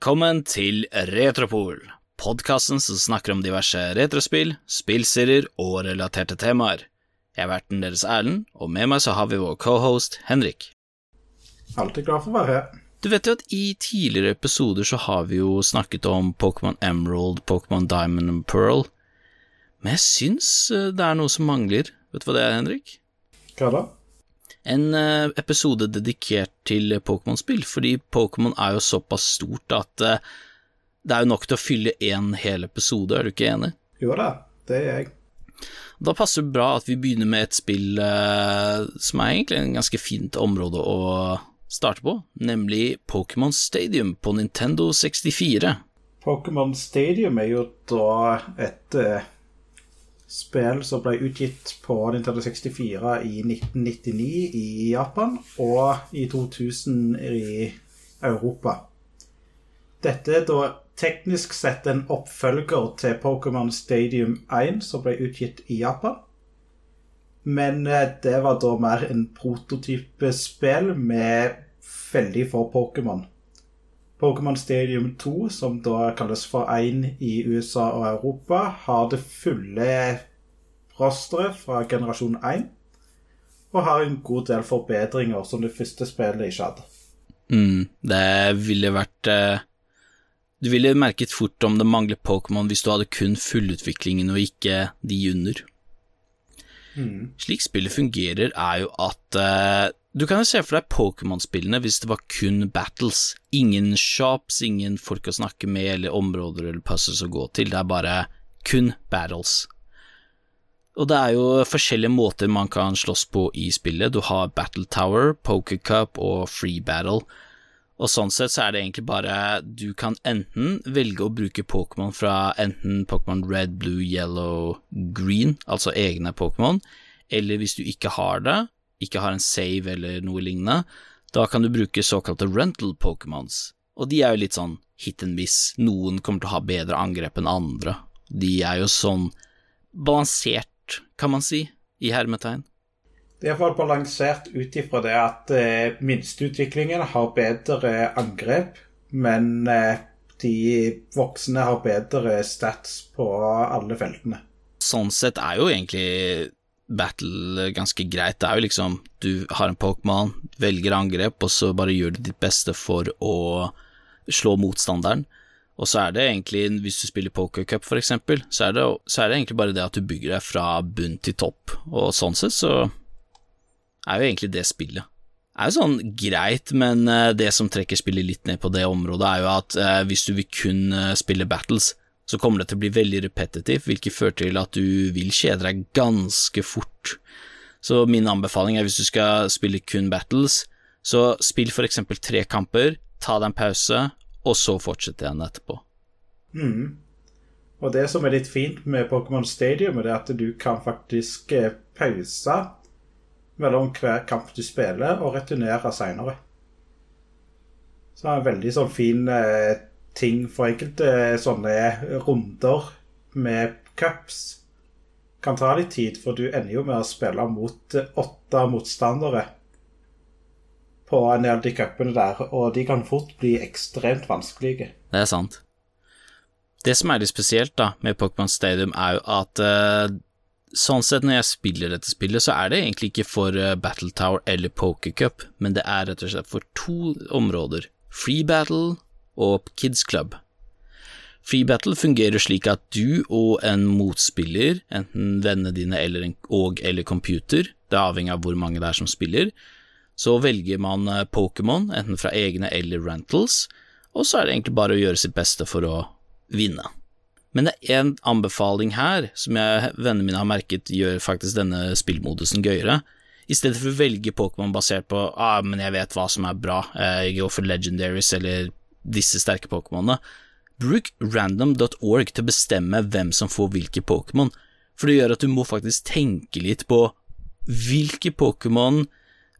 Velkommen til Retropol, podkasten som snakker om diverse retrospill, spillserier og relaterte temaer. Jeg er verten deres Erlend, og med meg så har vi vår cohost Henrik. Alltid glad for å være her. Du vet jo at i tidligere episoder så har vi jo snakket om Pokémon Emerald, Pokémon Diamond and Pearl, men jeg syns eh, det er noe som mangler. Vet du hva det er, Henrik? Hva da? En eh, episode dedikert til Pokémon-spill, fordi Pokémon er jo såpass stort at eh, det er jo nok til å fylle én hel episode, er du ikke enig? Jo da, det er jeg. Da passer det bra at vi begynner med et spill eh, som er egentlig en ganske fint område å starte på, nemlig Pokémon Stadium på Nintendo 64. Pokémon Stadium er jo da et eh, spill som ble utgitt på Nintendo 64 i 1999 i Japan og i 2000 i Europa. Dette er da teknisk sett en oppfølger til Pokémon Stadium 1, som ble utgitt i Japan. Men eh, det var da mer en prototypespill med veldig få Pokémon. Pokémon Stadium 2, som da kalles for 1 i USA og Europa, har det fulle rosteret fra generasjon 1, og har en god del forbedringer som det første spillet ikke hadde. Mm, det ville vært eh, Du ville merket fort om det mangler Pokémon hvis du hadde kun fullutviklingen og ikke de under. Slik spillet fungerer, er jo at eh, du kan jo se for deg Pokémon-spillene hvis det var kun battles. Ingen shops, ingen folk å snakke med, eller områder eller puzzles å gå til. Det er bare kun battles. Og det er jo forskjellige måter man kan slåss på i spillet. Du har Battle Tower, Poker Cup og Free Battle. Og sånn sett så er det egentlig bare Du kan enten velge å bruke Pokémon fra enten Pokémon Red, Blue, Yellow, Green, altså egne Pokémon, eller hvis du ikke har det, ikke har en save eller noe lignende, da kan du bruke såkalte rental Pokémons. Og de er jo litt sånn hit and miss. Noen kommer til å ha bedre angrep enn andre. De er jo sånn balansert, kan man si, i hermetegn. Det er iallfall balansert ut ifra det at eh, minsteutviklingen har bedre angrep, men eh, de voksne har bedre stats på alle feltene. Sånn sett er jo egentlig battle ganske greit. Det er jo liksom du har en Pokémon, velger angrep, og så bare gjør du ditt beste for å slå motstanderen. Og så er det egentlig, hvis du spiller pokercup for eksempel, så så er det egentlig bare det at du bygger deg fra bunn til topp, og sånn sett så er jo egentlig det spillet. Det er jo sånn greit, men eh, det som trekker spillet litt ned på det området, er jo at eh, hvis du vil kun eh, spille battles, så kommer det til å bli veldig repetitivt, hvilket fører til at du vil kjede deg ganske fort. Så min anbefaling er hvis du skal spille kun battles, så spill for eksempel tre kamper, ta deg en pause, og så fortsette igjen etterpå. Mm. Og det som er litt fint med Pokémon Stadium, er at du kan faktisk eh, pause mellom hver kamp du spiller, og returnere seinere. Så det er en veldig sånn fin eh, ting for enkelte eh, sånne runder med cups. Kan ta litt tid, for du ender jo med å spille mot eh, åtte motstandere på en del av de cupene der, og de kan fort bli ekstremt vanskelige. Det er sant. Det som er litt spesielt da med Pokémon Stadium, er jo at uh, sånn sett når jeg spiller dette spillet, så er det egentlig ikke for uh, Battle Tower eller Poker Cup, men det er rett og slett for to områder, Free Battle og Kids Club. Free Battle fungerer slik at du og en motspiller, enten vennene dine eller en, og eller computer, det er avhengig av hvor mange det er som spiller, så velger man eh, Pokémon, enten fra egne eller rentals, og så er det egentlig bare å gjøre sitt beste for å vinne. Men det er en anbefaling her som jeg, vennene mine har merket gjør faktisk denne spillmodusen gøyere. I stedet for å velge Pokémon basert på ah, men jeg vet hva som er bra, eh, jeg går for legendaries eller disse sterke Pokémonene, bruk random.org til å bestemme hvem som får hvilke Pokémon, for det gjør at du må faktisk tenke litt på hvilke Pokémon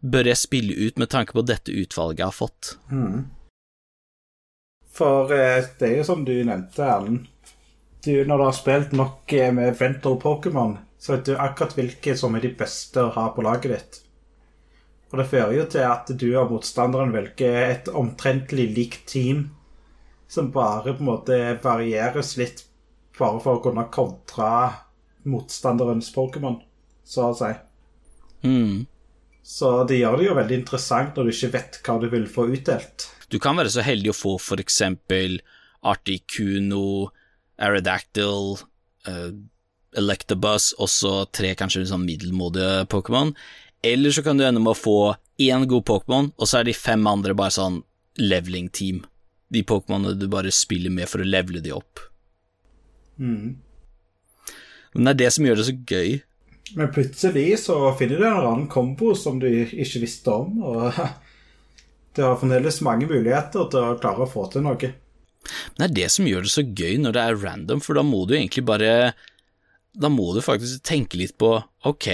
bør jeg spille ut med tanke på dette utvalget jeg har fått. For eh, det er jo som du nevnte, Erlend. Du, når du har spilt nok eh, med Venter Pokémon, så vet du akkurat hvilke som er de beste å ha på laget ditt. Og det fører jo til at du og motstanderen velger et omtrentlig likt team som bare på en måte varieres litt bare for å kunne kontre motstanderens Pokémon, så å si. Mm. Så det gjør det jo veldig interessant når du ikke vet hva du vil få utdelt. Du kan være så heldig å få for eksempel Articuno, Aerodactyl, uh, Electabuzz også tre kanskje sånn middelmådige Pokémon. Eller så kan du ende med å få én god Pokémon, og så er de fem andre bare sånn leveling team. De Pokémonene du bare spiller med for å levele de opp. Mm. Men det er det som gjør det så gøy. Men plutselig så finner du en annen kombo som du ikke visste om, og det har fremdeles mange muligheter til å klare å få til noe. Men det er det som gjør det så gøy når det er random, for da må du egentlig bare Da må du faktisk tenke litt på ok,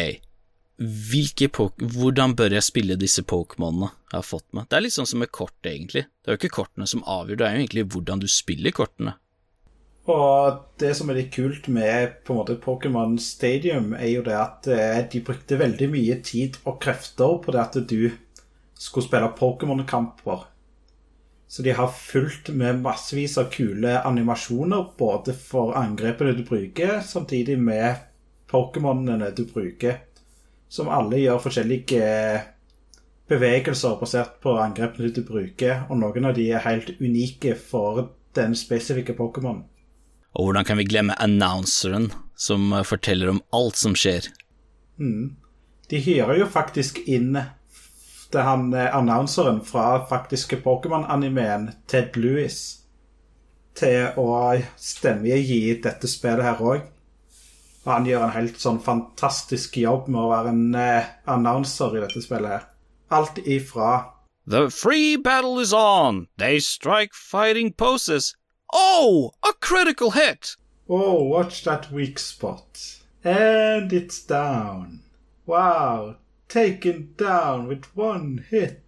hvordan bør jeg spille disse Pokémonene jeg har fått med? Det er litt sånn som med kort, egentlig. Det er jo ikke kortene som avgjør, det er jo egentlig hvordan du spiller kortene. Og det som er litt kult med på en måte Pokémon Stadium, er jo det at eh, de brukte veldig mye tid og krefter på det at du skulle spille Pokémon-kamper. Så de har fulgt med massevis av kule animasjoner, både for angrepene du bruker, samtidig med Pokémonene du bruker som alle gjør forskjellige eh, bevegelser basert på angrepene du bruker, og noen av de er helt unike for den spesifikke Pokémon. Og hvordan kan vi glemme announceren, som eh, forteller om alt som skjer? Mm. De hyrer jo faktisk inn det han eh, annonseren fra faktiske Pokémon-animeen Ted Lewis til å stemmegi dette spillet her òg. Og han gjør en helt sånn fantastisk jobb med å være en eh, annonser i dette spillet her. Alt ifra The free battle is on. They strike fighting poses. Oh, a critical hit! Oh, watch that weak spot. And it's down. Wow, taken down with one hit.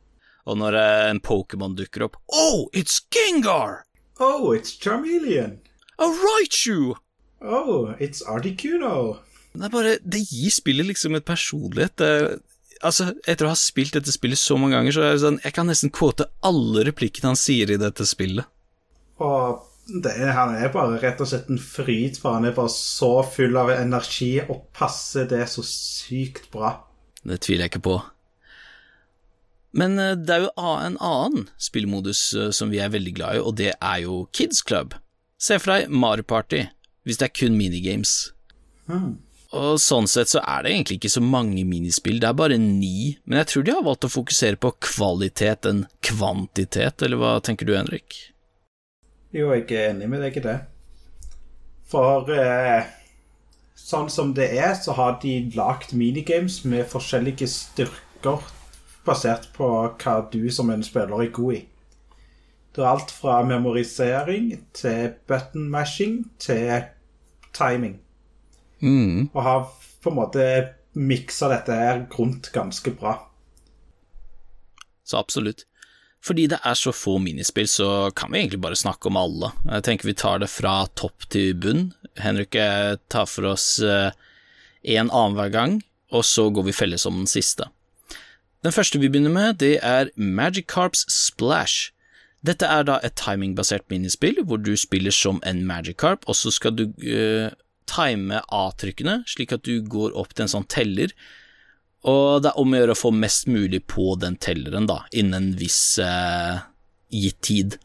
Og når eh, en Pokémon dukker opp Oh, it's Gengar! Oh, it's Charmeleon. A Raichu! Oh, it's Articuno. Det er bare Det gir spillet liksom et personlighet. Det, altså, etter å ha spilt dette spillet så mange ganger, så er det sånn Jeg kan nesten kvote alle replikkene han sier i dette spillet. Og det, han er bare rett og slett en fryd, for han er bare så full av energi og passer det så sykt bra. Det tviler jeg ikke på. Men eh, det er jo en annen spillmodus eh, som vi er veldig glad i, og det er jo Kids Club. Se for deg Mario Party hvis det er kun minigames. Mm. Og sånn sett så er det egentlig ikke så mange minispill, det er bare ni, men jeg tror de har valgt å fokusere på kvalitet enn kvantitet, eller hva tenker du, Henrik? Jo, jeg er enig med deg i det. For eh, sånn som det er, så har de lagd minigames med forskjellige styrker basert på hva du som en spiller er god i. Det er alt fra memorisering til button mashing til timing. Mm. Og har på en måte miksa dette her rundt ganske bra. Så absolutt. Fordi det er så få minispill, så kan vi egentlig bare snakke om alle. Jeg tenker vi tar det fra topp til bunn. Henrik tar for oss én eh, annenhver gang, og så går vi felles om den siste. Den første vi begynner med, det er Magic Carps Splash. Dette er da et timingbasert minispill, hvor du spiller som en Magic Carp, og så skal du uh, time A-trykkene, slik at du går opp til en sånn teller, og det er om å gjøre å få mest mulig på den telleren, da, innen en viss uh, gitt tid.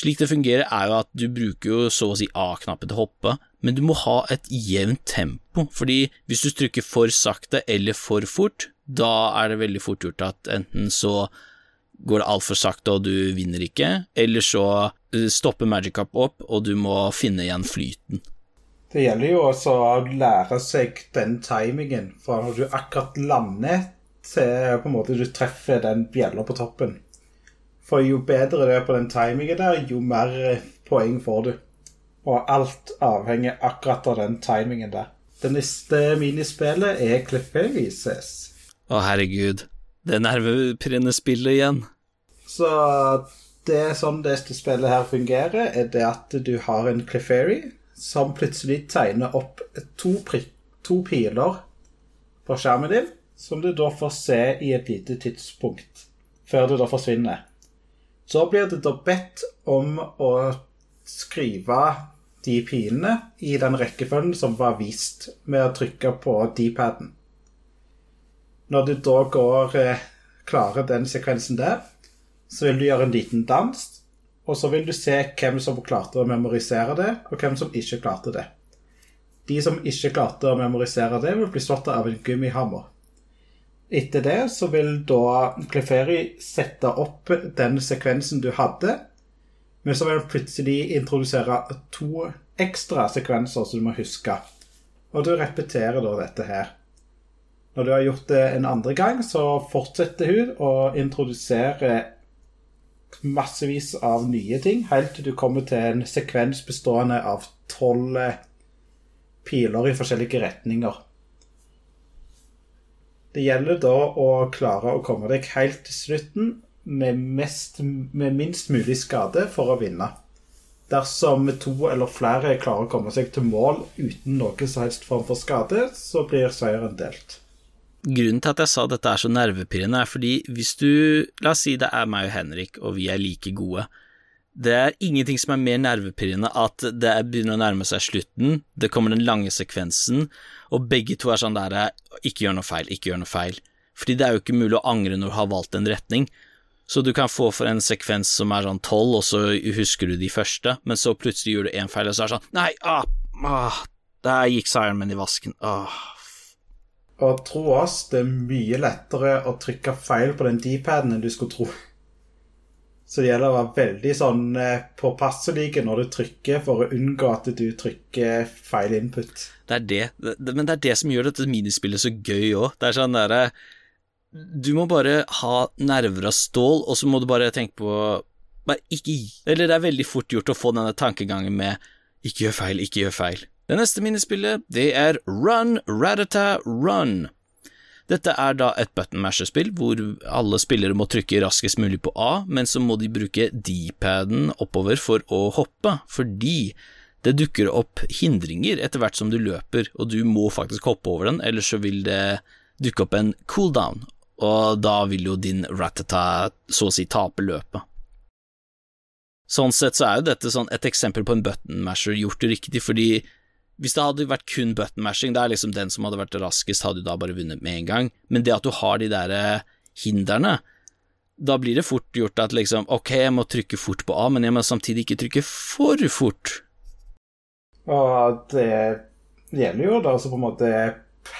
Slik det fungerer, er jo at du bruker jo så å si A-knappen til å hoppe, men du må ha et jevnt tempo, fordi hvis du trykker for sakte eller for fort, da er det veldig fort gjort at enten så går det altfor sakte og du vinner ikke, eller så uh, stopper Magic Cup opp og du må finne igjen flyten. Det gjelder jo også å lære seg den timingen, fra når du akkurat lander til på en måte du treffer den bjella på toppen. For jo bedre du er på den timingen der, jo mer poeng får du. Og alt avhenger akkurat av den timingen der. Det neste minispillet er Cliffhavises. Å, herregud. Det nervepirrende spillet igjen. Så det er sånn dette spillet her fungerer, er det at du har en Clefairy som plutselig tegner opp to, to piler på skjermen din, som du da får se i et lite tidspunkt, før du da forsvinner. Så blir du da bedt om å skrive de pilene i den rekkefølgen som var vist, med å trykke på D-paden. Når du da går eh, klarer den sekvensen der, så vil du gjøre en liten dans, og så vil du se hvem som klarte å memorisere det, og hvem som ikke klarte det. De som ikke klarte å memorisere det, vil bli slått av en gummihammer. Etter det så vil da Cleferi sette opp den sekvensen du hadde, men så vil han plutselig introdusere to ekstra sekvenser som du må huske. Og du repeterer da dette her. Når du har gjort det en andre gang, så fortsetter hun å introdusere massevis av nye ting, helt til du kommer til en sekvens bestående av tolv piler i forskjellige retninger. Det gjelder da å klare å komme deg helt til slutten med, mest, med minst mulig skade for å vinne. Dersom to eller flere klarer å komme seg til mål uten noe som helst form for skade, så blir seieren delt. Grunnen til at jeg sa dette er så nervepirrende, er fordi hvis du La oss si det er meg og Henrik, og vi er like gode. Det er ingenting som er mer nervepirrende at det begynner å nærme seg slutten, det kommer den lange sekvensen, og begge to er sånn der ikke gjør noe feil, ikke gjør noe feil. Fordi det er jo ikke mulig å angre når du har valgt en retning. Så du kan få for en sekvens som er sånn tolv, og så husker du de første, men så plutselig gjør du én feil, og så er det sånn Nei, ah, ah, der gikk seieren min i vasken. Ah. Og tro oss, det er mye lettere å trykke feil på den D-paden enn du skulle tro. Så det gjelder å være veldig sånn eh, påpasselig når du trykker, for å unngå at du trykker feil input. Det er det, men det er det som gjør dette minispillet så gøy òg. Det er sånn derre Du må bare ha nerver av stål, og så må du bare tenke på Bare ikke. Eller det er veldig fort gjort å få denne tankegangen med ikke gjør feil, ikke gjør feil. Det neste minispillet, det er Run Ratata Run. Dette er da et button masher-spill hvor alle spillere må trykke raskest mulig på A, men så må de bruke D-paden oppover for å hoppe, fordi det dukker opp hindringer etter hvert som du løper, og du må faktisk hoppe over den, ellers så vil det dukke opp en cooldown, og da vil jo din ratata så å si tape løpet. Sånn sett så er jo dette sånn et eksempel på en button masher gjort riktig, fordi hvis det hadde vært kun button mashing, det er liksom den som hadde vært raskest, hadde jo da bare vunnet med en gang, men det at du har de der eh, hindrene, da blir det fort gjort at liksom, ok, jeg må trykke fort på A, men jeg må samtidig ikke trykke for fort. Og det gjelder jo da altså på en måte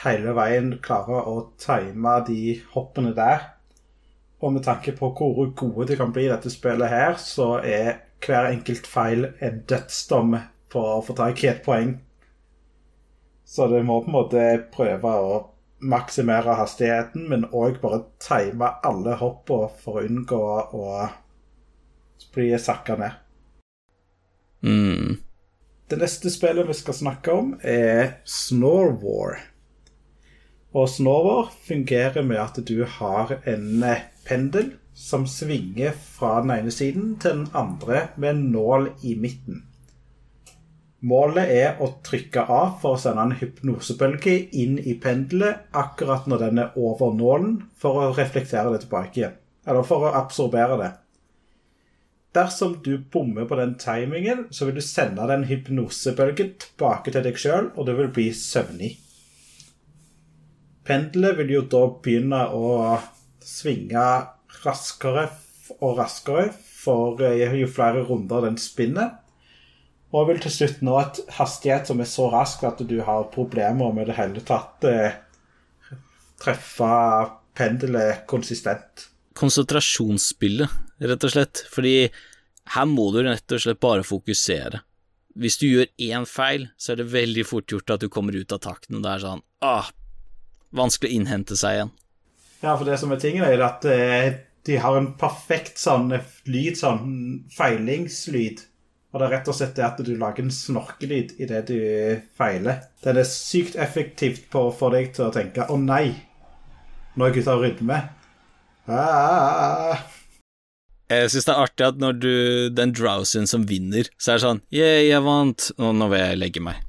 hele veien klare å time de hoppene der. Og med tanke på hvor gode det kan bli i dette spillet her, så er hver enkelt feil en dødsdom på å få tak i et poeng. Så du må på en måte prøve å maksimere hastigheten, men òg bare time alle hoppene for å unngå å bli sakka ned. Mm. Det neste spillet vi skal snakke om, er Snorwar. Og Snorwar fungerer med at du har en pendel som svinger fra den ene siden til den andre med en nål i midten. Målet er å trykke av for å sende en hypnosebølge inn i pendelet akkurat når den er over nålen, for å reflektere det tilbake igjen. Eller for å absorbere det. Dersom du bommer på den timingen, så vil du sende den hypnosebølgen tilbake til deg sjøl, og du vil bli søvnig. Pendelet vil jo da begynne å svinge raskere og raskere for jo flere runder den spinner. Og vil til slutt nå et hastighet som er så rask at du har problemer med det hele tatt eh, treffe pendelet konsistent. Konsentrasjonsspillet, rett og slett. Fordi her må du rett og slett bare fokusere. Hvis du gjør én feil, så er det veldig fort gjort at du kommer ut av takten, og det er sånn ah, vanskelig å innhente seg igjen. Ja, for det som er tingen, er at eh, de har en perfekt sånn lyd, sånn feilingslyd og det er rett og slett det at du lager en snorkelyd idet du feiler. Den er sykt effektivt på å få deg til å tenke 'Å nei, nå er gutta rydme'. Ah. Jeg syns det er artig at når du Den drowsyen som vinner, så er det sånn 'Yeah, jeg vant, og nå vil jeg legge meg'.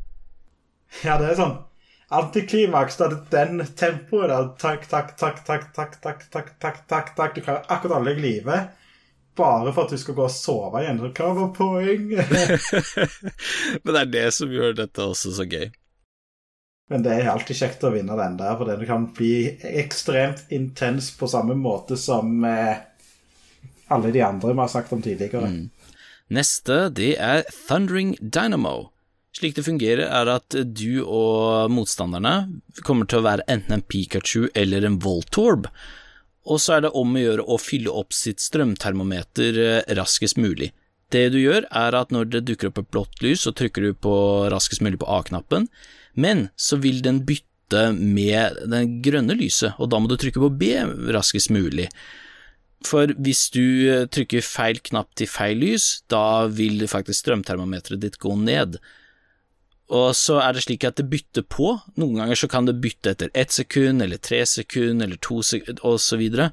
Ja, det er sånn antiklimaks. Da det den tempoet der. Takk, takk, takk, takk, takk, takk, takk, takk, takk. Du klarer akkurat å anlegge livet bare for at du skal gå og sove igjen. Hva var poenget? Men det er det som gjør dette også så gøy. Men det er alltid kjekt å vinne den der, for den kan bli ekstremt intens på samme måte som eh, alle de andre vi har sagt om tidligere. Mm. Neste, det er Thundering Dynamo. Slik det fungerer, er at du og motstanderne kommer til å være enten en Pikachu eller en Voltorb, og så er det om å gjøre å fylle opp sitt strømtermometer eh, raskest mulig. Det du gjør, er at når det dukker opp et blått lys, så trykker du på raskest mulig på A-knappen, men så vil den bytte med den grønne lyset, og da må du trykke på B raskest mulig. For hvis du eh, trykker feil knapp til feil lys, da vil faktisk strømtermometeret ditt gå ned. Og så er det slik at det bytter på. Noen ganger så kan det bytte etter ett sekund, eller tre sekund, eller to sekund, og så videre.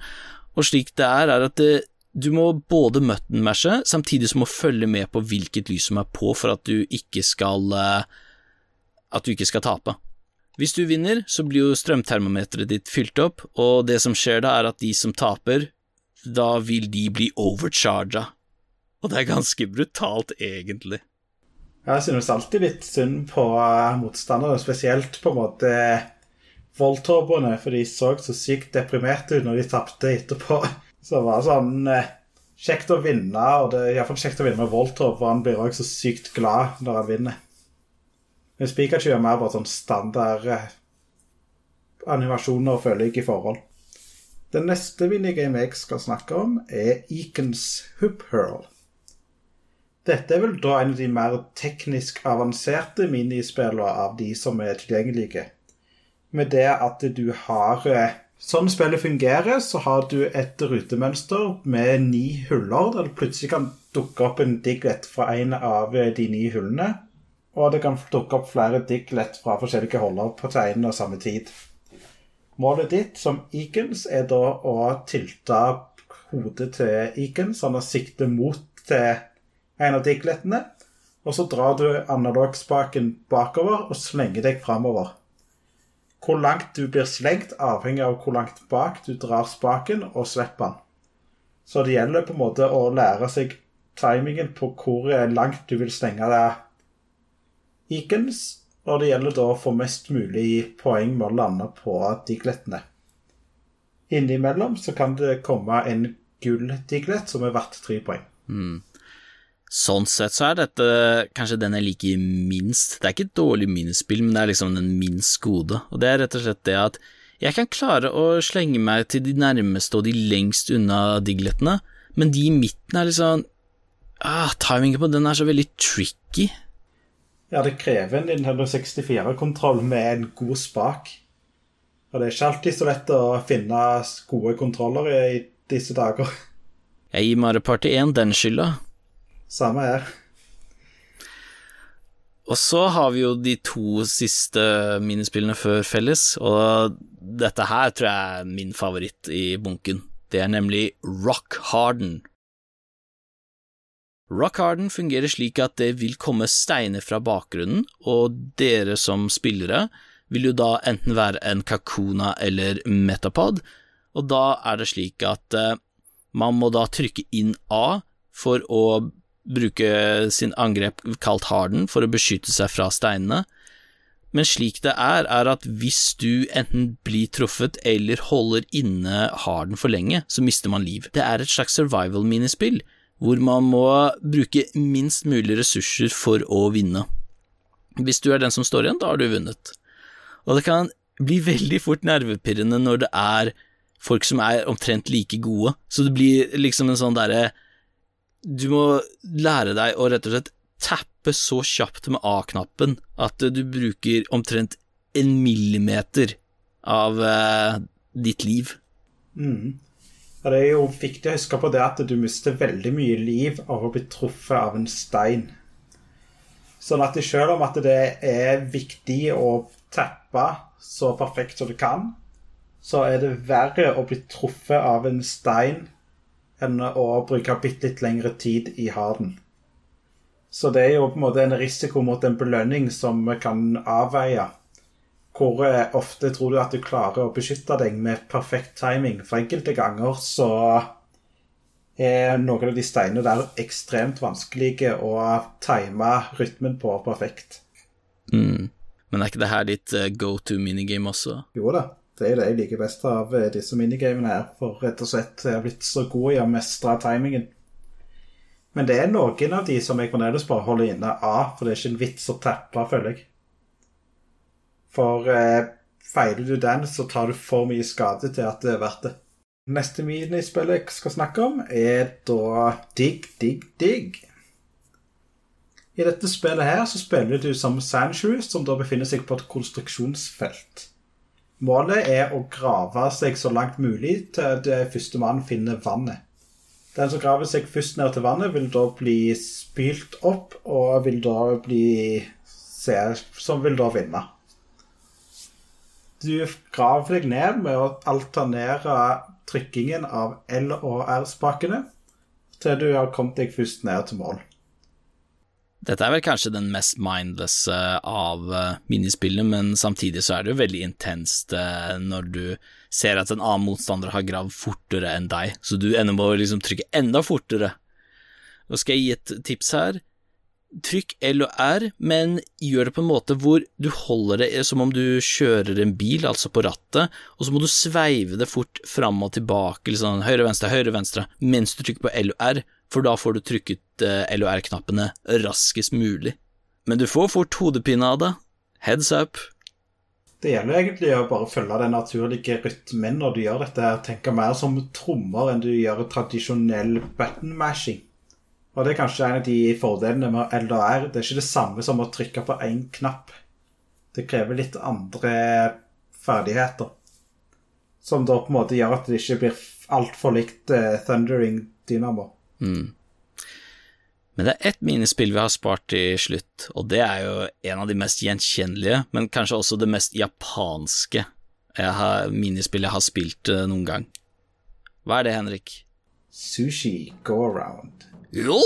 Og slik det er, er at det, du må både mutton-mashe, samtidig som må følge med på hvilket lys som er på, for at du ikke skal eh, at du ikke skal tape. Hvis du vinner, så blir jo strømtermometeret ditt fylt opp, og det som skjer da, er at de som taper, da vil de bli overcharga. Og det er ganske brutalt, egentlig. Jeg synes alltid litt synd på motstanderne, motstandere, spesielt på en måte Voltorboene, for de så så sykt deprimerte ut når de tapte etterpå. Så det var sånn eh, kjekt å vinne, og det er iallfall kjekt å vinne med Voltorb, for han blir òg så sykt glad når han vinner. Mens Pikachu er mer bare sånn standard eh, animasjoner og i forhold. Den neste minigame jeg skal snakke om, er Eakens Hoop Hurl. Dette er vel da en av de mer teknisk avanserte minispillene av de som er tilgjengelige. Med det at du har eh, Sånn spillet fungerer, så har du et rutemønster med ni huller, der det plutselig kan dukke opp en diglet fra en av eh, de ni hullene. Og det kan dukke opp flere diglet fra forskjellige holder på tegnene og samme tid. Målet ditt som Eakons er da å tilte hodet til Eakon, sånn at sikte mot til en av diglettene, og så drar du analogspaken bakover og slenger deg framover. Hvor langt du blir slengt, avhenger av hvor langt bak du drar spaken og slipper den. Så det gjelder på en måte å lære seg timingen på hvor langt du vil slenge deg Eakons, og det gjelder da å få mest mulig poeng med å lande på diglettene. Innimellom så kan det komme en gull diglett som er verdt tre poeng. Mm. Sånn sett så er dette kanskje den jeg liker minst. Det er ikke et dårlig minispill, men det er liksom den minst gode. Og det er rett og slett det at jeg kan klare å slenge meg til de nærmeste og de lengst unna diglettene, men de i midten er liksom ah, Timingen på den er så veldig tricky. Ja, det krever en Nintendo 64-kontroll med en god spak. Og det er ikke alltid så lett å finne gode kontroller i disse dager. Jeg gir Mario Party 1 den skylda. Samme her. Og så har vi jo de to siste minispillene før felles, og dette her tror jeg er min favoritt i bunken. Det er nemlig Rock Harden. Rock Harden fungerer slik at det vil komme steiner fra bakgrunnen, og dere som spillere vil jo da enten være en Kakuna eller Metapod, og da er det slik at eh, man må da trykke inn A for å bruke sin angrep kalt harden for å beskytte seg fra steinene, men slik det er, er at hvis du enten blir truffet eller holder inne harden for lenge, så mister man liv. Det er et slags survival-minispill, hvor man må bruke minst mulig ressurser for å vinne. Hvis du er den som står igjen, da har du vunnet. Og det kan bli veldig fort nervepirrende når det er folk som er omtrent like gode, så det blir liksom en sånn derre du må lære deg å rett og slett tappe så kjapt med A-knappen at du bruker omtrent en millimeter av eh, ditt liv. Mm. Ja, det er jo viktig å huske på det at du mister veldig mye liv av å bli truffet av en stein. Sånn at selv om at det er viktig å tappe så perfekt som du kan, så er det verre å bli truffet av en stein enn å bruke bitte litt lengre tid i harden. Så det er jo på en måte en risiko mot en belønning som kan avveie. Hvor eh, ofte tror du at du klarer å beskytte deg med perfekt timing? For enkelte ganger så er noen av de steinene der ekstremt vanskelige å time rytmen på perfekt. Mm. Men er ikke det her ditt uh, go to minigame også? Jo da, det er det jeg liker best av eh, disse minigamene her. For rett og slett jeg har blitt så god i å mestre timingen. Men det er noen av de som jeg fremdeles bare holder inne av, for det er ikke en vits å tappe, føler jeg. For eh, feiler du den, så tar du for mye skade til at det er verdt det. Neste minispill jeg skal snakke om, er da Digg, digg, digg. I dette spillet her så spiller du som Sandshoes, som da befinner seg på et konstruksjonsfelt. Målet er å grave seg så langt mulig til det første mann finner vannet. Den som graver seg først ned til vannet, vil da bli spylt opp, og vil da bli som vil da vinne. Du graver deg ned med å alternere trykkingen av L- og R-spakene til du har kommet deg først ned til mål. Dette er vel kanskje den mest mindless av eh, minispillene, men samtidig så er det jo veldig intenst eh, når du ser at en annen motstander har gravd fortere enn deg, så du ender med å liksom trykke enda fortere. Nå skal jeg gi et tips her. Trykk L og R, men gjør det på en måte hvor du holder det som om du kjører en bil, altså på rattet, og så må du sveive det fort fram og tilbake, liksom høyre, venstre, høyre, venstre, mens du trykker på L og R, for da får du trykket eh, L og R-knappene raskest mulig. Men du får fort hodepine av det. Heads up. Det gjelder egentlig å bare følge den naturlige rytmen når du gjør dette. Tenke mer som trommer enn du gjør tradisjonell button mashing. Og det er kanskje en av de fordelene med LDR. Det er ikke det samme som å trykke på én knapp. Det krever litt andre ferdigheter. Som da på en måte gjør at det ikke blir altfor likt uh, Thundering Dynamo. Mm. Men det er ett minispill vi har spart til slutt, og det er jo en av de mest gjenkjennelige, men kanskje også det mest japanske jeg har, minispillet jeg har spilt uh, noen gang. Hva er det, Henrik? Sushi Go Around. Jo!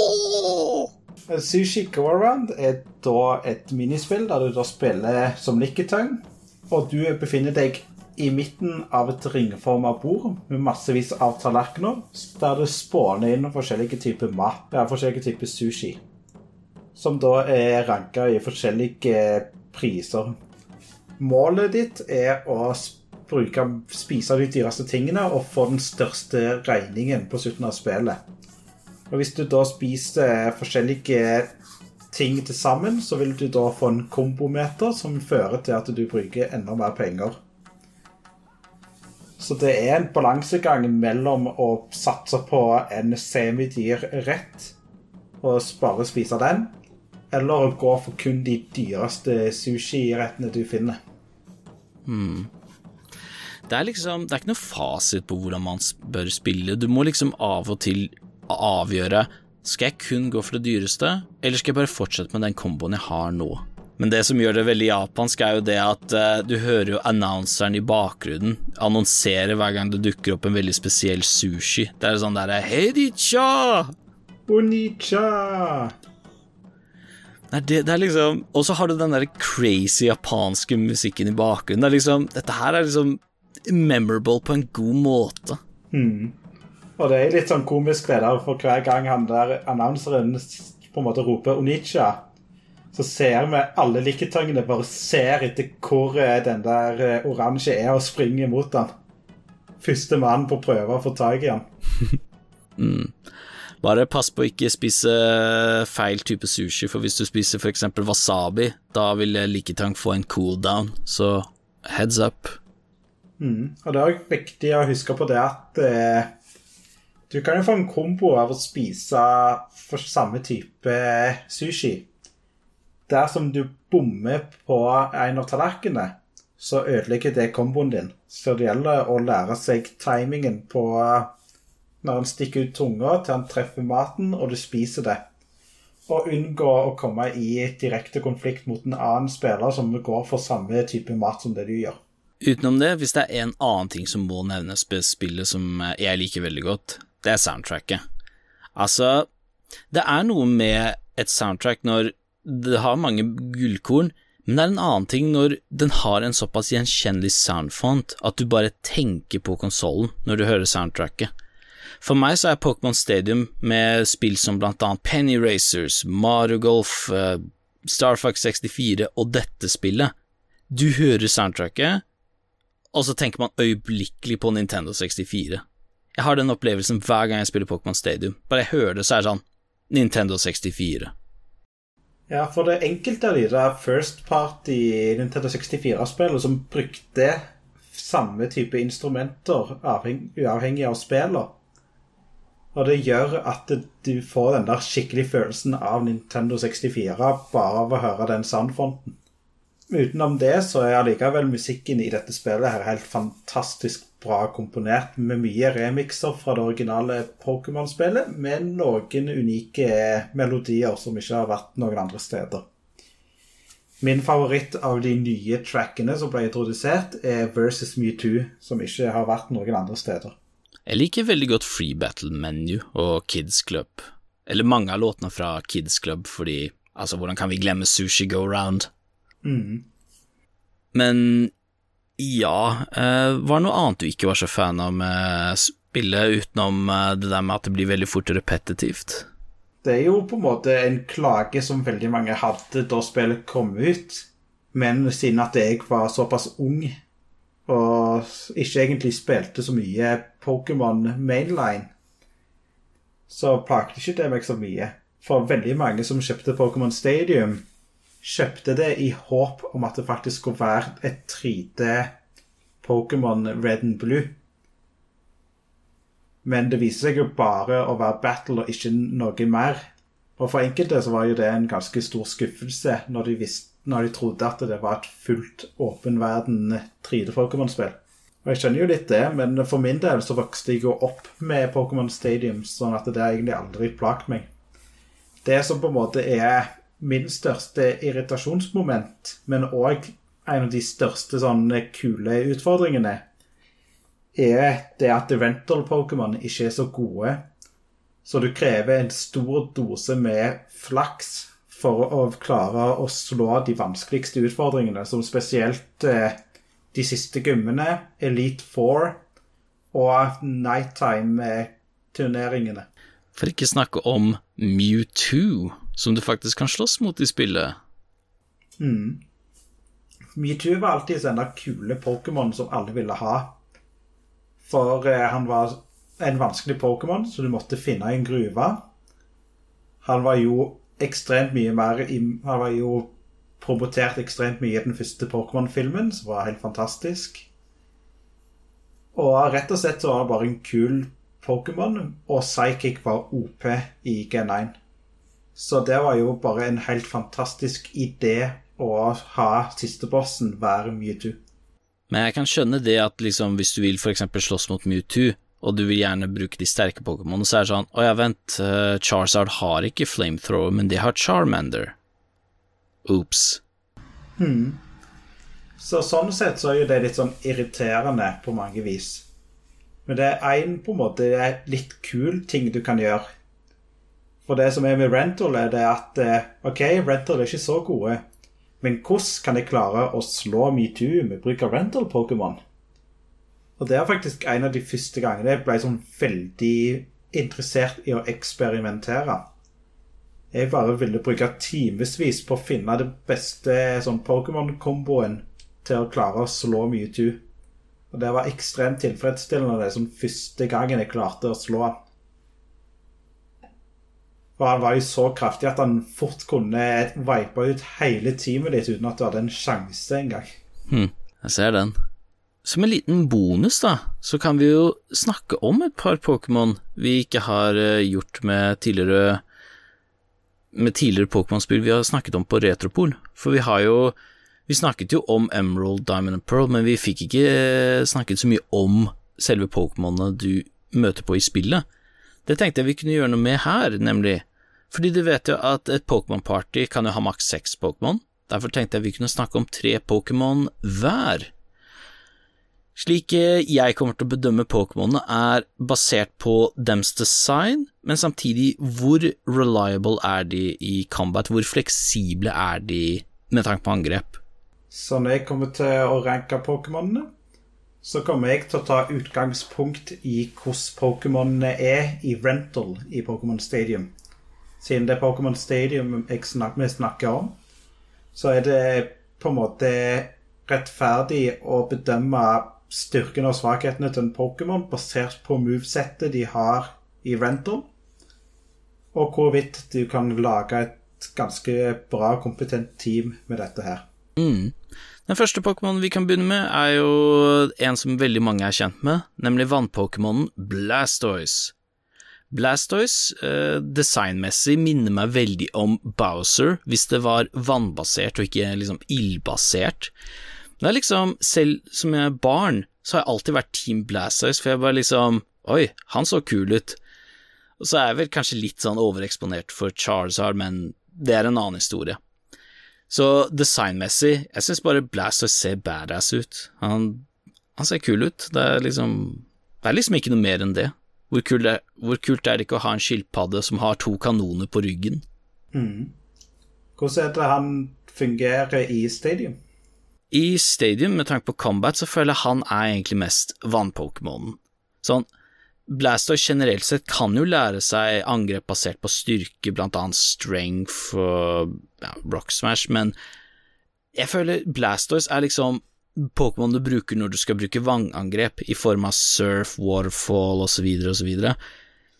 Sushi Go Around er da et minispill der du da spiller som Licketang, og du befinner deg i midten av et ringforma bord med massevis av tallerkener, der det spåner inn forskjellige typer mat, ja, forskjellige typer sushi, som da er ranka i forskjellige priser. Målet ditt er å bruke, spise de dyreste tingene og få den største regningen på slutten av spillet. Og Hvis du da spiser forskjellige ting til sammen, så vil du da få en kombometer som fører til at du bruker enda mer penger. Så det er en balansegang mellom å satse på en semidyr rett og bare spise den, eller å gå for kun de dyreste sushirettene du finner. Mm. Det er liksom Det er ikke noe fasit på hvordan man bør spille. Du må liksom av og til avgjøre Skal jeg kun gå for det dyreste, eller skal jeg bare fortsette med den komboen jeg har nå? Men det som gjør det veldig japansk, er jo det at uh, du hører jo annonseren i bakgrunnen annonsere hver gang det dukker opp en veldig spesiell sushi. Det er sånn derre Heidicha! Onicha! Nei, det, det, er liksom Og så har du den der crazy japanske musikken i bakgrunnen. Det liksom Dette her er liksom memorable på en god måte. Mm. Og det er litt sånn komisk det der, for hver gang han der annonseren på en måte roper Onicha, så ser vi alle liketangene, bare ser etter hvor den der oransje er, og springer mot den. Første mann på prøve å få tak i han. mm. Bare pass på å ikke spise feil type sushi, for hvis du spiser f.eks. wasabi, da vil liketang få en cooldown, så heads up. Mm. Og det er òg viktig å huske på det at eh, du kan jo få en kombo av å spise for samme type sushi. Dersom du bommer på en av tallerkenene, så ødelegger det komboen din. Så det gjelder å lære seg timingen på når han stikker ut tunga til han treffer maten, og du spiser det. Og unngå å komme i direkte konflikt mot en annen spiller som går for samme type mat som det du gjør. Utenom det, hvis det er en annen ting som må nevnes på spillet som jeg liker veldig godt, det er soundtracket. Altså, det er noe med et soundtrack når det har mange gullkorn, men det er en annen ting når den har en såpass gjenkjennelig soundfont at du bare tenker på konsollen når du hører soundtracket. For meg så er Pokémon Stadium med spill som blant annet Penny Racers, Mario Golf, uh, Star Fox 64 og dette spillet. Du hører soundtracket, og så tenker man øyeblikkelig på Nintendo 64. Jeg har den opplevelsen hver gang jeg spiller Pokémon Stadium. Bare jeg hører det, så er det sånn Nintendo 64. Ja, for det enkelte av de der First Party Nintendo 64-spillene som brukte samme type instrumenter uavhengig av spillet. Og det gjør at du får den der skikkelig følelsen av Nintendo 64 bare av å høre den soundfonten. Utenom det så er allikevel musikken i dette spillet her helt fantastisk bra komponert, med mye remixer fra det originale Pokémon-spillet, med noen unike melodier som ikke har vært noen andre steder. Min favoritt av de nye trackene som ble introdusert, er Versus Me Too, som ikke har vært noen andre steder. Jeg liker veldig godt Free Battle Menu og Kids Club, eller mange av låtene fra Kids Club, fordi altså, hvordan kan vi glemme Sushi Go Round? Mm. Men ja, eh, var det noe annet du ikke var så fan av med spillet, utenom eh, det der med at det blir veldig fort repetitivt? Det er jo på en måte en klage som veldig mange hadde da spillet kom ut, men siden at jeg var såpass ung og ikke egentlig spilte så mye Pokémon mainline, så plagde ikke det meg så mye. For veldig mange som kjøpte Pokémon Stadium, kjøpte det i håp om at det faktisk skulle være et 3D Pokémon Red and Blue. Men det viser seg jo bare å være battle og ikke noe mer. Og for enkelte så var jo det en ganske stor skuffelse når de, visste, når de trodde at det var et fullt åpen verden 3D-Pokémon-spill. Og jeg skjønner jo litt det, men for min del så vokste jeg jo opp med Pokémon Stadium, sånn at det har egentlig aldri plaget meg. Det som på en måte er min største irritasjonsmoment, men òg en av de største sånne kule utfordringene, er det at rental-Pokémon ikke er så gode. Så du krever en stor dose med flaks for å klare å slå de vanskeligste utfordringene, som spesielt eh, de siste gummene, Elite Four og Nighttime-turneringene. For ikke snakke om Mewtwo, som du faktisk kan slåss mot i spillet. Mm. Metoo var alltid en der kule Pokémon som alle ville ha. For eh, han var en vanskelig Pokémon, så du måtte finne i en gruve. Han var jo ekstremt mye mer i, Han var jo promotert ekstremt mye i den første Pokémon-filmen, som var helt fantastisk. Og rett og slett så var han bare en kul Pokémon, og Psychic var OP i G9. Så det var jo bare en helt fantastisk idé å ha sistebossen være Mewtwo. Men jeg kan skjønne det at liksom, hvis du vil f.eks. slåss mot Mewtwo, og du vil gjerne bruke de sterke Pokémonene, så er det sånn Å ja, vent, uh, Charizard har ikke flamethrower, men det har Charmander. Ops. Hmm. Så sånn sett så er jo det litt sånn irriterende på mange vis. Men det er én på en måte litt kul ting du kan gjøre. For det som er med rental, er det at eh, OK, rental er ikke så gode, men hvordan kan jeg klare å slå metoo med bruk av rental-Pokémon? Og det er faktisk en av de første gangene jeg ble sånn veldig interessert i å eksperimentere. Jeg bare ville bruke timevis på å finne det beste sånn Pokémon-komboen til å klare å slå Mewtwo. Og det var ekstremt tilfredsstillende det som første gangen jeg klarte å slå han. For han var jo så kraftig at han fort kunne vipe ut hele teamet ditt uten at du hadde en sjanse engang. Hm, jeg ser den. Som en liten bonus, da, så kan vi jo snakke om et par Pokémon vi ikke har eh, gjort med tidligere med tidligere Pokémon-spill vi har snakket om på Retropol. For vi har jo Vi snakket jo om Emerald, Diamond and Pearl, men vi fikk ikke eh, snakket så mye om selve Pokémonene du møter på i spillet. Det tenkte jeg vi kunne gjøre noe med her, nemlig fordi du vet jo at et Pokémon-party kan jo ha maks seks Pokémon. Derfor tenkte jeg vi kunne snakke om tre Pokémon hver. Slik eh, jeg kommer til å bedømme Pokémonene, er basert på dems design, men samtidig hvor reliable er de i combat, hvor fleksible er de med tanke på angrep. Så når jeg kommer til å ranke Pokémonene, så kommer jeg til å ta utgangspunkt i hvordan Pokémonene er i rental i Pokémon Stadium. Siden det er Pokémon Stadium jeg snak vi snakker om, så er det på en måte rettferdig å bedømme styrken og svakhetene til en Pokémon basert på movesettet de har i rental, og hvorvidt du kan lage et ganske bra, kompetent team med dette her. Mm. Den første Pokémon vi kan begynne med, er jo en som veldig mange er kjent med, nemlig vannpokémonen Blastoise. Blastoise eh, designmessig minner meg veldig om Bowser, hvis det var vannbasert og ikke liksom ildbasert. Det er liksom, selv som jeg er barn, så har jeg alltid vært Team Blastoise, for jeg bare liksom Oi, han så kul ut. Og så er jeg vel kanskje litt sånn overeksponert for Charizard, men det er en annen historie. Så designmessig, jeg syns bare Blastoise ser badass ut. Han, han ser kul ut. Det er liksom Det er liksom ikke noe mer enn det. Hvor kult, er, hvor kult er det ikke å ha en skilpadde som har to kanoner på ryggen? Mm. Hvordan er det han fungerer i Stadium? I Stadium, med tanke på combat, så føler jeg han er egentlig mest vannpokémonen. Sånn, Blastoise generelt sett kan jo lære seg angrep basert på styrke, blant annet strength og ja, rock smash, men jeg føler Blastoise er liksom Pokémon du bruker når du skal bruke vangangrep, i form av surf, waterfall osv., osv. Så, videre.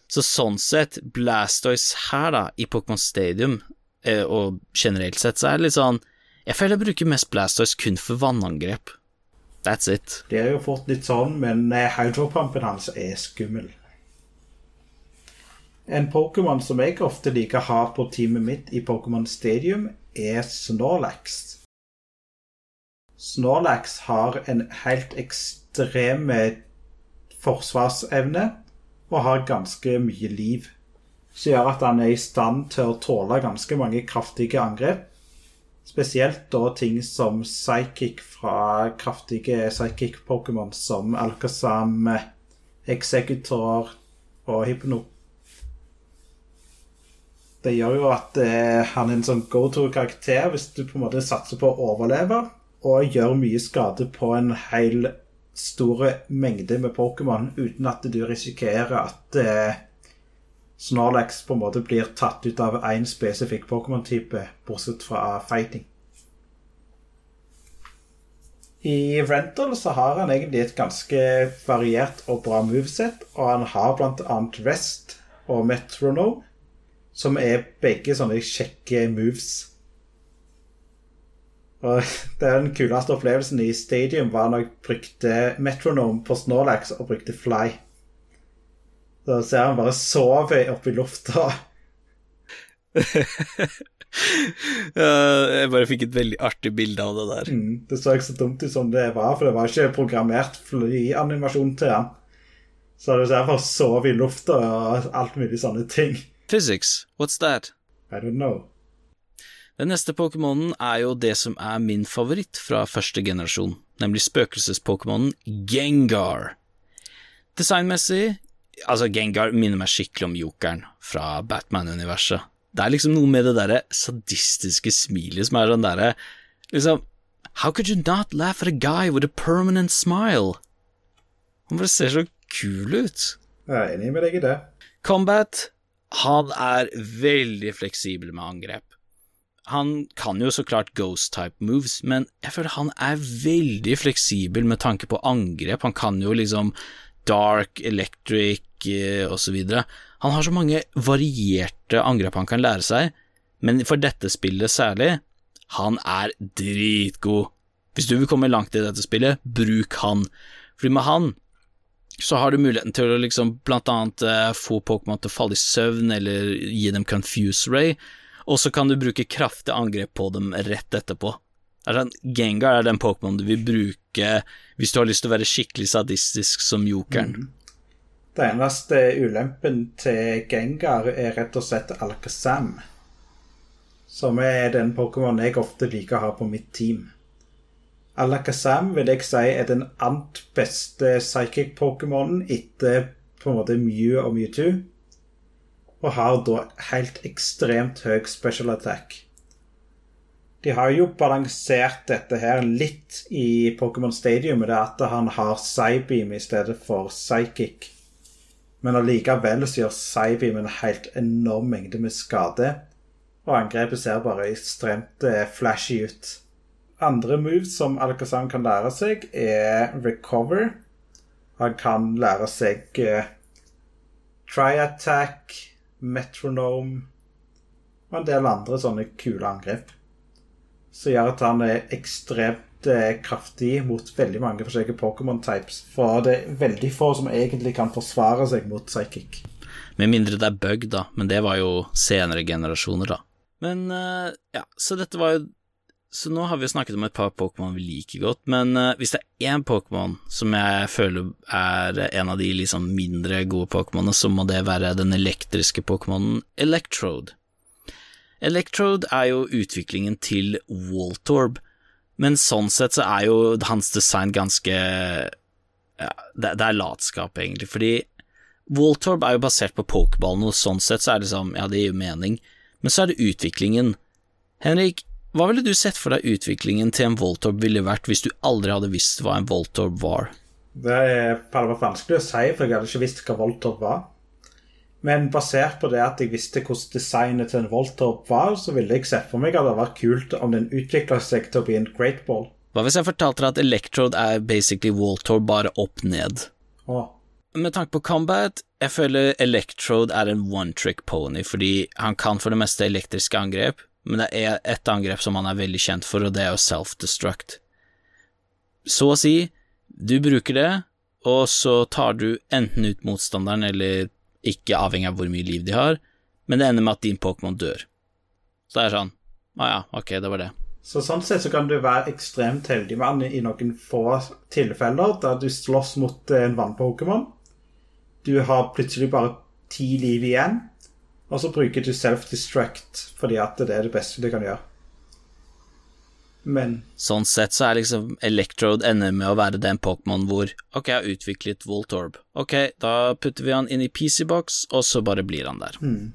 så sånn sett, Blastoise her, da, i Pokémon Stadium, eh, og generelt sett, så er det litt sånn Jeg føler jeg bruker mest Blastoise kun for vannangrep. That's it. Det har jo fått litt sånn, men hydropumpen hans er skummel. En Pokémon som jeg ofte liker å ha på teamet mitt i Pokémon Stadium, er Snorlax. Snorlax har en helt ekstrem forsvarsevne og har ganske mye liv. Som gjør at han er i stand til å tåle ganske mange kraftige angrep. Spesielt da ting som psychic fra kraftige psychic-pokémon som Alkazam, Executor og Hypno. Det gjør jo at eh, han er en sånn go to-karakter hvis du på en måte satser på å overleve og gjør mye skade på en hel store mengde med Pokémon uten at du risikerer at eh, Snorlax på en måte blir tatt ut av én spesifikk Pokémon-type, bortsett fra fighting. I Rental så har han egentlig et ganske variert og bra moveset, og han har bl.a. Rest og Metronome, som er begge sånne kjekke moves. Og det er Den kuleste opplevelsen i Stadium var når jeg brukte Metronome på Snorlax og brukte Fly. Da ser han bare sove opp i lufta. jeg bare fikk et veldig artig bilde av det der. Mm, det så ikke så dumt ut som det var, for det var ikke programmert flyanimasjon til han. Så du ser bare sove i lufta og alt mulig sånne ting. Physics, what's that? I don't know. Den neste Pokémonen er jo det som er min favoritt fra første generasjon, nemlig spøkelses-Pokémonen Gengar. Designmessig, altså Gengar minner meg skikkelig om jokeren fra Batman-universet. Det er liksom noe med det derre sadistiske smilet som er sånn derre Liksom How could you not laugh at a guy with a permanent smile? Han bare ser så kul ut. Jeg er enig med deg i det. Combat Han er veldig fleksibel med angrep. Han kan jo så klart ghost-type moves, men jeg føler han er veldig fleksibel med tanke på angrep. Han kan jo liksom dark, electric eh, osv. Han har så mange varierte angrep han kan lære seg, men for dette spillet særlig, han er dritgod. Hvis du vil komme langt i dette spillet, bruk han, fordi med han så har du muligheten til å liksom blant annet eh, få Pokémon til å falle i søvn, eller gi dem Confuse Ray, og så kan du bruke kraftig angrep på dem rett etterpå. Gengar er den Pokémon du vil bruke hvis du har lyst til å være skikkelig sadistisk som jokeren. Mm. Det eneste ulempen til Gengar er rett og slett Alakazam, som er den Pokémon jeg ofte liker å ha på mitt team. Alakazam vil jeg si er den ant beste psychic-pokémonen etter på en måte Mew og Mewtwo, og har da helt ekstremt høy special attack. De har jo balansert dette her litt i Pokémon Stadium med det at han har Psybeam i stedet for Psychic. Men allikevel så gjør Psybeam en helt enorm mengde med skade. Og angrepet ser bare ekstremt eh, flashy ut. Andre moves som Alcazam kan lære seg, er Recover. Han kan lære seg uh, Tri-attack, Metronome og en del andre sånne kule angrep. Som gjør at han er ekstremt eh, kraftig mot veldig mange forskjellige Pokémon-types. For det er veldig få som egentlig kan forsvare seg mot psychic. Med mindre det er bug, da, men det var jo senere generasjoner, da. Men uh, ja, så dette var jo Så nå har vi snakket om et par Pokémon vi liker godt, men uh, hvis det er én Pokémon som jeg føler er en av de liksom mindre gode Pokémonene, så må det være den elektriske Pokémonen Electrode. Electrode er jo utviklingen til Waltorb, men sånn sett så er jo hans design ganske ja, det, det, er latskap, egentlig, fordi Waltorb er jo basert på pokerballen, og sånn sett så er det liksom, ja, det gir jo mening, men så er det utviklingen. Henrik, hva ville du sett for deg utviklingen til en Voltorb ville vært hvis du aldri hadde visst hva en Voltorb var? Det er vanskelig å si, for jeg hadde ikke visst hva Voltorb var. Men basert på det at jeg visste hvordan designet til en Voltorb var, så ville jeg sett for meg at det var kult om den utvikla seg til å bli en Great Ball. Hva hvis jeg fortalte deg at Electrode er basically Voltorb bare opp ned? Åh. Med tanke på combat, jeg føler Electrode er en one trick pony, fordi han kan for det meste elektriske angrep, men det er ett angrep som han er veldig kjent for, og det er jo self-destruct. Så å si, du bruker det, og så tar du enten ut motstanderen eller ikke avhengig av hvor mye liv de har, men det ender med at din Pokémon dør. Så det er sånn Å ah, ja, ok, det var det. Så sånn sett så kan du være ekstremt heldig mann i noen få tilfeller der du slåss mot en vann-Pokémon. Du har plutselig bare ti liv igjen, og så bruker du self-destruct fordi at det er det beste du kan gjøre. Men Sånn sett så er liksom Electrode ender med å være den Pokémon hvor Ok, jeg har utviklet Voltorb. Ok, da putter vi han inn i PC-box, og så bare blir han der. Mm.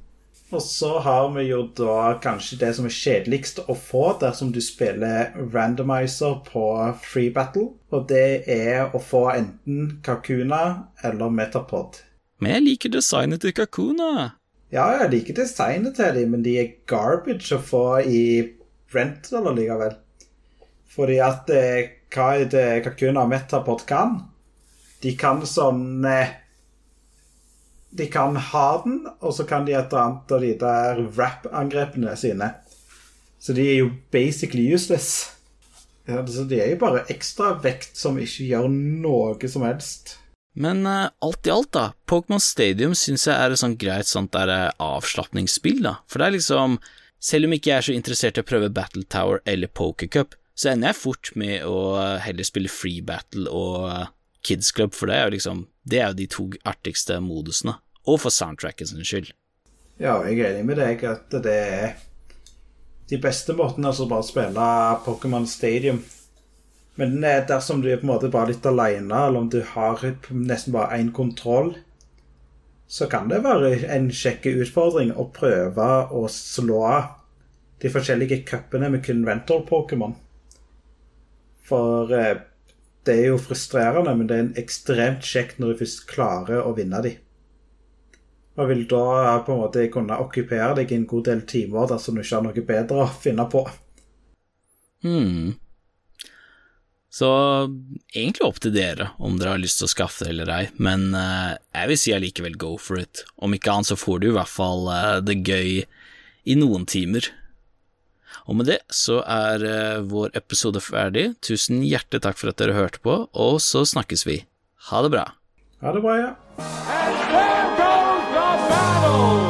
Og så har vi jo da kanskje det som er kjedeligst å få dersom du spiller randomizer på free battle, og det er å få enten Kakuna eller Metapod. Men jeg liker designet til Kakuna. Ja, jeg liker designet til dem, men de er garbage å få i rental likevel. Fordi at eh, hva er det Kakuna og Metapod kan? De kan sånn eh, De kan ha den, og så kan de et eller annet av de der rap-angrepene sine. Så de er jo basically useless. Ja, så de er jo bare ekstra vekt som ikke gjør noe som helst. Men uh, alt i alt, da, Pokémon Stadium syns jeg er et sånt greit sånt der uh, avslapningsspill, da. For det er liksom Selv om ikke jeg er så interessert i å prøve Battle Tower eller Pokercup, så ender jeg fort med å heller spille Free Battle og eh, Kids Club, for det er jo liksom Det er jo de to artigste modusene, og for soundtracken sin skyld. Ja, jeg er enig med deg at det er de beste måtene altså bare å spille Pokémon Stadium. Men eh, dersom du er på en måte bare litt aleine, eller om du har nesten bare én kontroll, så kan det være en kjekk utfordring å prøve å slå de forskjellige cupene med kun rental-Pokémon. For eh, det er jo frustrerende, men det er ekstremt kjekt når du først klarer å vinne de. Og vil da på en måte kunne okkupere deg en god del timer dersom du ikke har noe bedre å finne på. Hmm. Så egentlig opp til dere om dere har lyst til å skaffe det eller ei, men uh, jeg vil si allikevel go for it. Om ikke annet så får du i hvert fall uh, det gøy i noen timer. Og med det så er uh, vår episode ferdig. Tusen hjertelig takk for at dere hørte på, og så snakkes vi. Ha det bra. Ha det bra, ja. And there goes the battle!